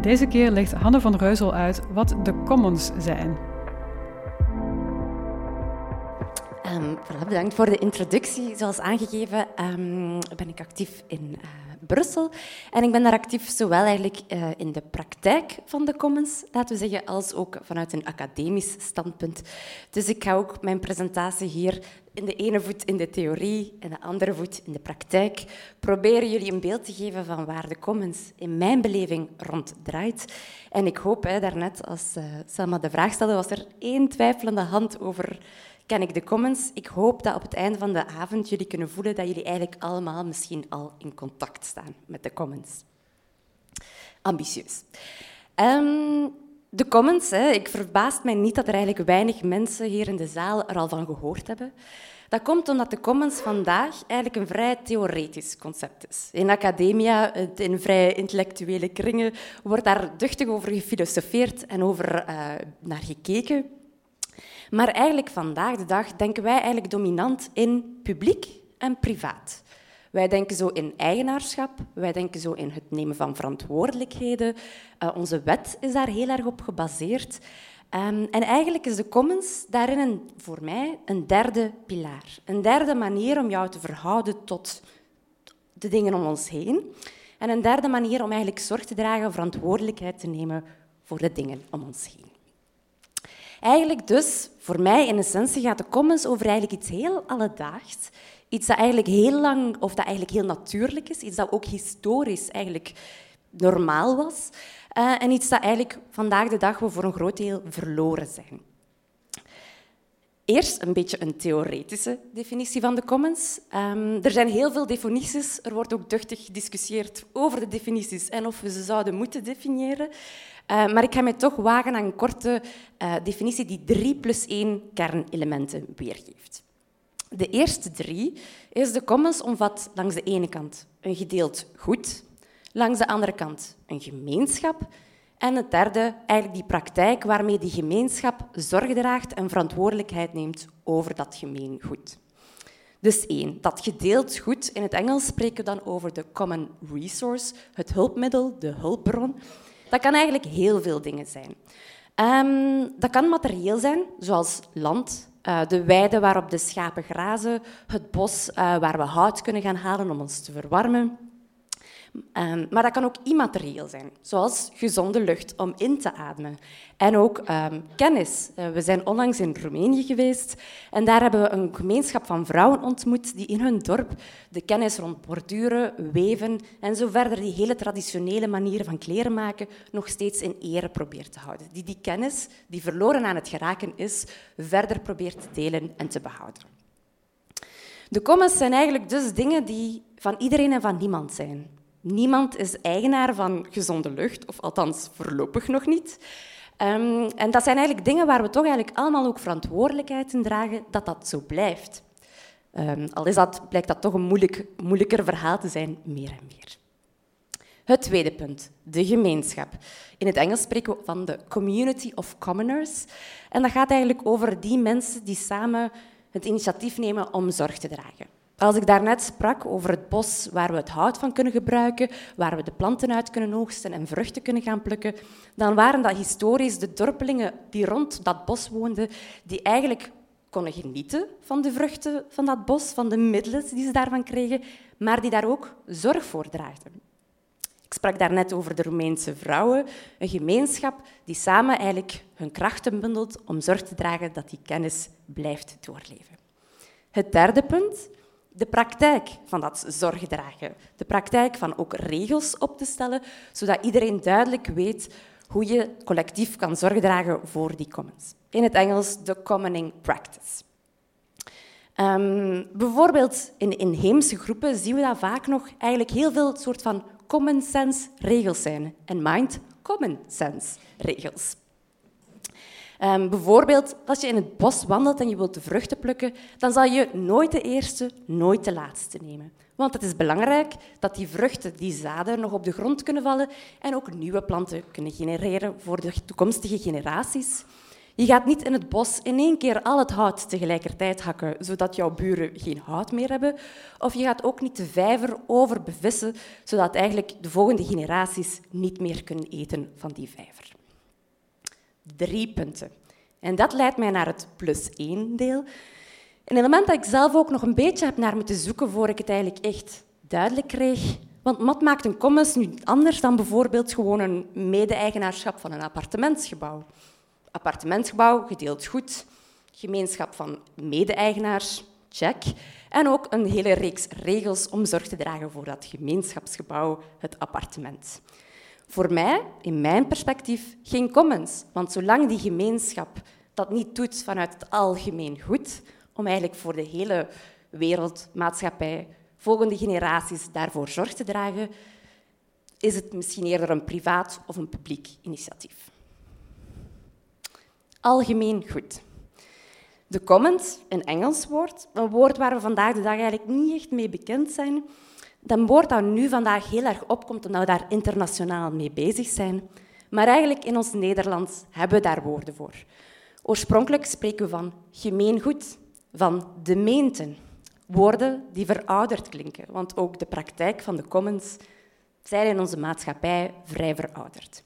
Deze keer legt Hanne van Reuzel uit wat de commons zijn. Um, bedankt voor de introductie. Zoals aangegeven um, ben ik actief in uh, Brussel. En ik ben daar actief zowel eigenlijk uh, in de praktijk van de Commons, laten we zeggen, als ook vanuit een academisch standpunt. Dus ik ga ook mijn presentatie hier in de ene voet in de theorie en de andere voet in de praktijk proberen jullie een beeld te geven van waar de Commons in mijn beleving rond draait. En ik hoop, hè, daarnet als uh, Selma de vraag stelde, was er één twijfelende hand over ken ik de comments. Ik hoop dat op het einde van de avond jullie kunnen voelen dat jullie eigenlijk allemaal misschien al in contact staan met de comments. Ambitieus. Um, de comments, hè, ik verbaast mij niet dat er eigenlijk weinig mensen hier in de zaal er al van gehoord hebben. Dat komt omdat de commons vandaag eigenlijk een vrij theoretisch concept is. In academia, in vrij intellectuele kringen, wordt daar duchtig over gefilosofeerd en over uh, naar gekeken. Maar eigenlijk vandaag de dag denken wij eigenlijk dominant in publiek en privaat. Wij denken zo in eigenaarschap, wij denken zo in het nemen van verantwoordelijkheden. Uh, onze wet is daar heel erg op gebaseerd. Um, en eigenlijk is de commons daarin een, voor mij een derde pilaar. Een derde manier om jou te verhouden tot de dingen om ons heen. En een derde manier om eigenlijk zorg te dragen, verantwoordelijkheid te nemen voor de dingen om ons heen. Eigenlijk dus, voor mij in essentie, gaat de commons over eigenlijk iets heel alledaags. Iets dat eigenlijk heel lang, of dat eigenlijk heel natuurlijk is. Iets dat ook historisch eigenlijk normaal was. Uh, en iets dat eigenlijk vandaag de dag we voor een groot deel verloren zijn. Eerst een beetje een theoretische definitie van de commons. Um, er zijn heel veel definities. Er wordt ook duchtig gediscussieerd over de definities en of we ze zouden moeten definiëren. Uh, maar ik ga mij toch wagen aan een korte uh, definitie die drie plus één kernelementen weergeeft. De eerste drie is de commons omvat langs de ene kant een gedeeld goed, langs de andere kant een gemeenschap en het derde, eigenlijk die praktijk waarmee die gemeenschap zorg draagt en verantwoordelijkheid neemt over dat gemeengoed. Dus één, dat gedeeld goed. In het Engels spreken we dan over de common resource, het hulpmiddel, de hulpbron. Dat kan eigenlijk heel veel dingen zijn. Um, dat kan materieel zijn, zoals land, uh, de weide waarop de schapen grazen, het bos uh, waar we hout kunnen gaan halen om ons te verwarmen. Um, maar dat kan ook immaterieel zijn, zoals gezonde lucht om in te ademen. En ook um, kennis. Uh, we zijn onlangs in Roemenië geweest en daar hebben we een gemeenschap van vrouwen ontmoet die in hun dorp de kennis rond borduren, weven en zo verder die hele traditionele manieren van kleren maken nog steeds in ere probeert te houden. Die die kennis, die verloren aan het geraken is, verder probeert te delen en te behouden. De commons zijn eigenlijk dus dingen die van iedereen en van niemand zijn. Niemand is eigenaar van gezonde lucht, of althans voorlopig nog niet. Um, en dat zijn eigenlijk dingen waar we toch eigenlijk allemaal ook verantwoordelijkheid in dragen dat dat zo blijft. Um, al is dat, blijkt dat toch een moeilijk, moeilijker verhaal te zijn, meer en meer. Het tweede punt, de gemeenschap. In het Engels spreken we van de community of commoners. En dat gaat eigenlijk over die mensen die samen het initiatief nemen om zorg te dragen. Als ik daarnet sprak over het bos waar we het hout van kunnen gebruiken, waar we de planten uit kunnen oogsten en vruchten kunnen gaan plukken, dan waren dat historisch de dorpelingen die rond dat bos woonden, die eigenlijk konden genieten van de vruchten van dat bos, van de middelen die ze daarvan kregen, maar die daar ook zorg voor draagden. Ik sprak daarnet over de Roemeense vrouwen, een gemeenschap die samen eigenlijk hun krachten bundelt om zorg te dragen dat die kennis blijft doorleven. Het derde punt de praktijk van dat zorgdragen. De praktijk van ook regels op te stellen, zodat iedereen duidelijk weet hoe je collectief kan zorg dragen voor die commons. In het Engels de commoning practice. Um, bijvoorbeeld in inheemse groepen zien we dat vaak nog eigenlijk heel veel soort van common sense regels zijn. En mind common sense regels. Um, bijvoorbeeld, als je in het bos wandelt en je wilt de vruchten plukken, dan zal je nooit de eerste, nooit de laatste nemen. Want het is belangrijk dat die vruchten, die zaden, nog op de grond kunnen vallen en ook nieuwe planten kunnen genereren voor de toekomstige generaties. Je gaat niet in het bos in één keer al het hout tegelijkertijd hakken, zodat jouw buren geen hout meer hebben. Of je gaat ook niet de vijver overbevissen, zodat eigenlijk de volgende generaties niet meer kunnen eten van die vijver. Drie punten. En dat leidt mij naar het plus één deel. Een element dat ik zelf ook nog een beetje heb naar moeten zoeken voor ik het eigenlijk echt duidelijk kreeg. Want wat maakt een commons nu anders dan bijvoorbeeld gewoon een mede-eigenaarschap van een appartementsgebouw? appartementsgebouw, gedeeld goed, gemeenschap van mede-eigenaars, check. En ook een hele reeks regels om zorg te dragen voor dat gemeenschapsgebouw, het appartement. Voor mij, in mijn perspectief, geen commons. Want zolang die gemeenschap dat niet doet vanuit het algemeen goed, om eigenlijk voor de hele wereld, maatschappij, volgende generaties daarvoor zorg te dragen, is het misschien eerder een privaat of een publiek initiatief algemeen goed. De comment, een Engels woord, een woord waar we vandaag de dag eigenlijk niet echt mee bekend zijn, dat woord dat nu vandaag heel erg opkomt omdat we daar internationaal mee bezig zijn. Maar eigenlijk in ons Nederlands hebben we daar woorden voor. Oorspronkelijk spreken we van gemeengoed, van de meenten. Woorden die verouderd klinken, want ook de praktijk van de commons zijn in onze maatschappij vrij verouderd.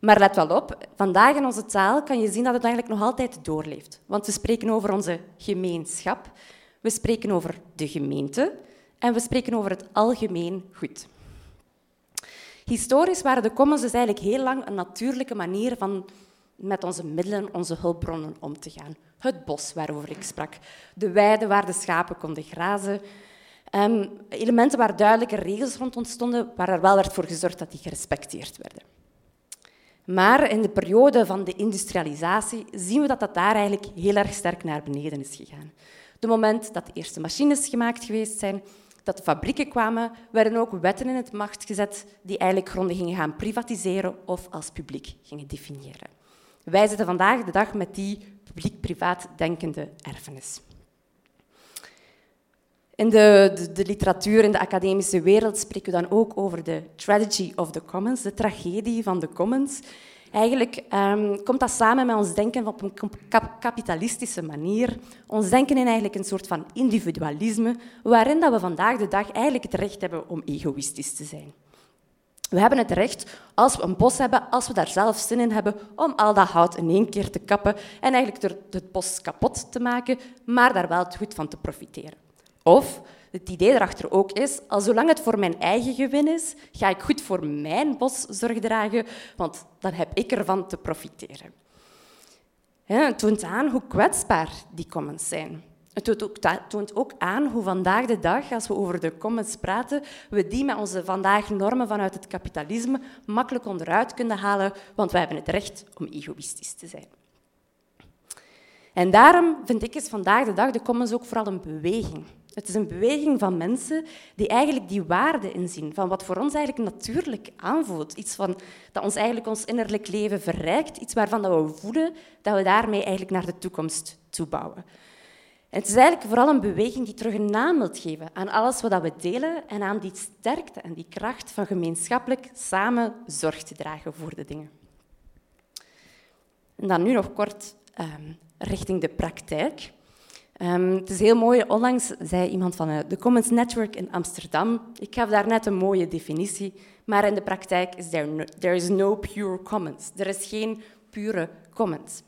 Maar let wel op, vandaag in onze taal kan je zien dat het eigenlijk nog altijd doorleeft. Want we spreken over onze gemeenschap, we spreken over de gemeente en we spreken over het algemeen goed. Historisch waren de commons dus eigenlijk heel lang een natuurlijke manier van met onze middelen, onze hulpbronnen om te gaan. Het bos waarover ik sprak, de weide waar de schapen konden grazen, um, elementen waar duidelijke regels rond ontstonden, waar er wel werd voor gezorgd dat die gerespecteerd werden. Maar in de periode van de industrialisatie zien we dat dat daar eigenlijk heel erg sterk naar beneden is gegaan. Het moment dat de eerste machines gemaakt geweest zijn, dat de fabrieken kwamen, werden ook wetten in het macht gezet die eigenlijk gronden gingen gaan privatiseren of als publiek gingen definiëren. Wij zitten vandaag de dag met die publiek-privaat denkende erfenis. In de, de, literatuur, in de academische wereld, spreken we dan ook over de tragedy of the commons, de tragedie van de commons. Eigenlijk um, komt dat samen met ons denken op een kapitalistische manier. Ons denken in eigenlijk een soort van individualisme, waarin dat we vandaag de dag eigenlijk het recht hebben om egoïstisch te zijn. We hebben het recht, als we een bos hebben, als we daar zelf zin in hebben, om al dat hout in één keer te kappen en eigenlijk het bos kapot te maken, maar daar wel het goed van te profiteren. Of het idee erachter ook is, al zolang het voor mijn eigen gewin is, ga ik goed voor mijn bos zorg dragen, want dan heb ik ervan te profiteren. het toont aan hoe kwetsbaar die commons zijn. Het toont ook, aan hoe vandaag de dag, als we over de commons praten, we die met onze vandaag normen vanuit het kapitalisme makkelijk onderuit kunnen halen, want wij hebben het recht om egoïstisch te zijn. En daarom vind ik is vandaag de dag de commons ook vooral een beweging. Het is een beweging van mensen die eigenlijk die waarde inzien van wat voor ons eigenlijk natuurlijk aanvoelt. Iets van, dat ons eigenlijk ons innerlijk leven verrijkt. Iets waarvan dat we voelen dat we daarmee eigenlijk naar de toekomst toebouwen. En het is eigenlijk vooral een beweging die terug een naam wil geven aan alles wat we delen en aan die sterkte en die kracht van gemeenschappelijk samen zorg te dragen voor de dingen. En dan nu nog kort um, richting de praktijk. Um, het is heel mooi. Onlangs zei iemand van uh, de Commons Network in Amsterdam. Ik gaf daar net een mooie definitie, maar in de praktijk is there no, is no pure commons. Er is geen pure commons.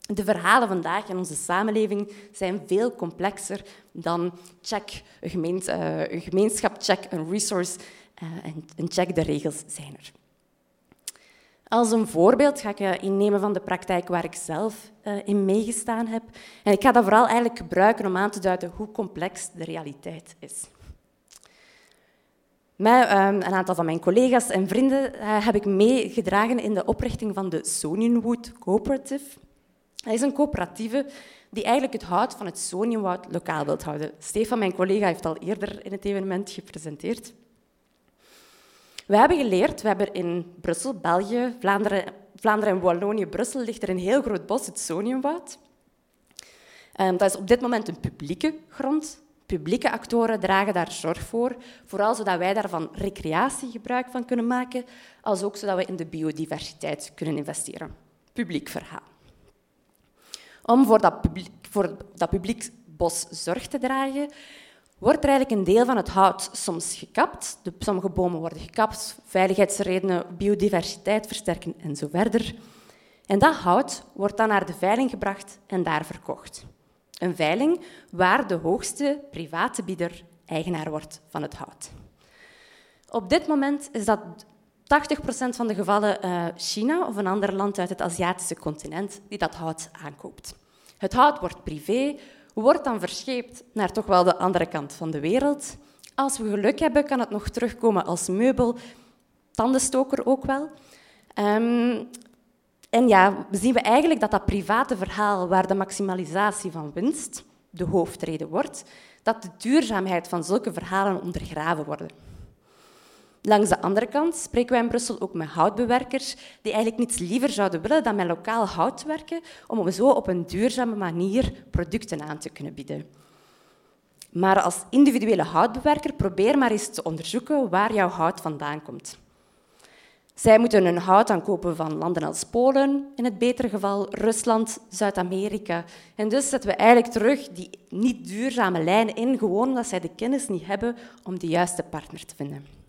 De verhalen vandaag in onze samenleving zijn veel complexer dan check een, uh, een gemeenschap, check een resource uh, en, en check de regels zijn er. Als een voorbeeld ga ik eh, innemen van de praktijk waar ik zelf eh, in meegestaan heb. En ik ga dat vooral eigenlijk gebruiken om aan te duiden hoe complex de realiteit is. Met ehm, een aantal van mijn collega's en vrienden eh, heb ik meegedragen in de oprichting van de Sonianwood Cooperative. Dat is een coöperatieve die eigenlijk het hout van het Sonianwoud lokaal wil houden. Stefan, mijn collega, heeft al eerder in het evenement gepresenteerd. We hebben geleerd, we hebben in Brussel, België, Vlaanderen, Vlaanderen en Wallonië, Brussel, ligt er een heel groot bos, het Soniumwoud. Um, dat is op dit moment een publieke grond. Publieke actoren dragen daar zorg voor, vooral zodat wij daarvan recreatie gebruik van kunnen maken, als ook zodat we in de biodiversiteit kunnen investeren. Publiek verhaal. Om voor dat publiek, voor dat publiek bos zorg te dragen, wordt er eigenlijk een deel van het hout soms gekapt. De, sommige bomen worden gekapt, veiligheidsredenen, biodiversiteit versterken en zo verder. En dat hout wordt dan naar de veiling gebracht en daar verkocht. Een veiling waar de hoogste private bieder eigenaar wordt van het hout. Op dit moment is dat 80% van de gevallen uh, China of een ander land uit het Aziatische continent die dat hout aankoopt. Het hout wordt privé, wordt dan verscheept naar toch wel de andere kant van de wereld. Als we geluk hebben, kan het nog terugkomen als meubel, tandenstoker ook wel. Um, en ja, zien we eigenlijk dat dat private verhaal waar de maximalisatie van winst de hoofdreden wordt, dat de duurzaamheid van zulke verhalen ondergraven worden. Langs de andere kant spreken wij in Brussel ook met houtbewerkers die eigenlijk niets liever zouden willen dan met lokaal hout werken om zo op een duurzame manier producten aan te kunnen bieden. Maar als individuele houtbewerker probeer maar eens te onderzoeken waar jouw hout vandaan komt. Zij moeten hun hout aankopen van landen als Polen, in het betere geval Rusland, Zuid-Amerika. En dus zetten we eigenlijk terug die niet duurzame lijnen in, gewoon omdat zij de kennis niet hebben om de juiste partner te vinden.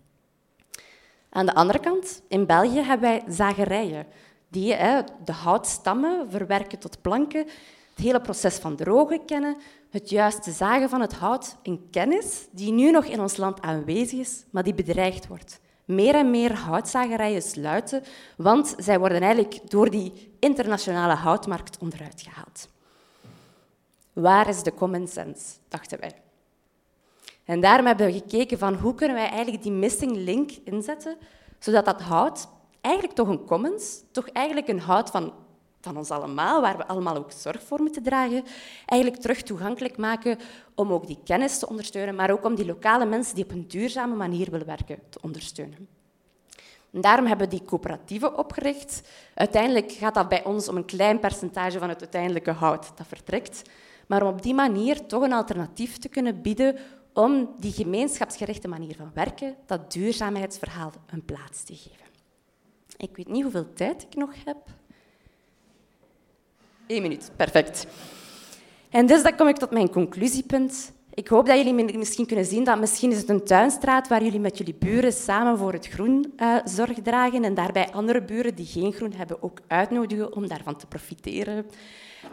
Aan de andere kant, in België hebben wij zagerijen die de houtstammen verwerken tot planken, het hele proces van drogen kennen, het juiste zagen van het hout, een kennis die nu nog in ons land aanwezig is, maar die bedreigd wordt meer en meer houtzagerijen sluiten, want zij worden eigenlijk door die internationale houtmarkt onderuit gehaald. Waar is de common sense, dachten wij. En daarom hebben we gekeken van hoe kunnen wij eigenlijk die missing link inzetten, zodat dat hout eigenlijk toch een commons, toch eigenlijk een hout van van ons allemaal, waar we allemaal ook zorg voor moeten dragen, eigenlijk terug toegankelijk maken om ook die kennis te ondersteunen, maar ook om die lokale mensen die op een duurzame manier willen werken te ondersteunen. En daarom hebben we die coöperatieven opgericht. Uiteindelijk gaat dat bij ons om een klein percentage van het uiteindelijke hout dat vertrekt. Maar om op die manier toch een alternatief te kunnen bieden om die gemeenschapsgerichte manier van werken, dat duurzaamheidsverhaal, een plaats te geven. Ik weet niet hoeveel tijd ik nog heb. Eén minuut, perfect. En dus dan kom ik tot mijn conclusiepunt. Ik hoop dat jullie misschien kunnen zien dat misschien is het een tuinstraat waar jullie met jullie buren samen voor het groen uh, zorg dragen en daarbij andere buren die geen groen hebben ook uitnodigen om daarvan te profiteren.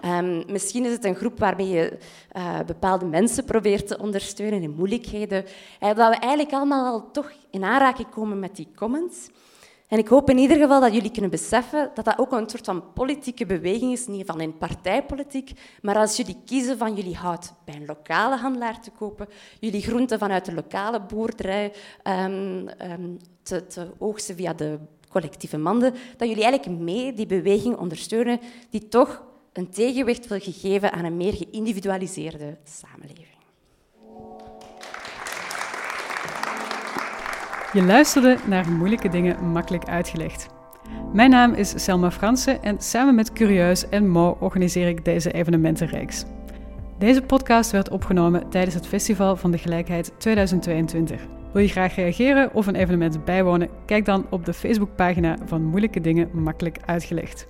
Um, misschien is het een groep waarmee je uh, bepaalde mensen probeert te ondersteunen in moeilijkheden. Dat we eigenlijk allemaal al toch in aanraking komen met die comments. En ik hoop in ieder geval dat jullie kunnen beseffen dat dat ook een soort van politieke beweging is, niet van in partijpolitiek, maar als jullie kiezen van jullie hout bij een lokale handelaar te kopen, jullie groenten vanuit de lokale boerderij um, um, te, te oogsten via de collectieve manden, dat jullie eigenlijk mee die beweging ondersteunen die toch een tegenwicht wil geven aan een meer geïndividualiseerde samenleving. Je luisterde naar Moeilijke Dingen Makkelijk Uitgelegd. Mijn naam is Selma Fransen en samen met Curieus en Mo organiseer ik deze evenementenreeks. Deze podcast werd opgenomen tijdens het Festival van de Gelijkheid 2022. Wil je graag reageren of een evenement bijwonen? Kijk dan op de Facebookpagina van Moeilijke Dingen Makkelijk Uitgelegd.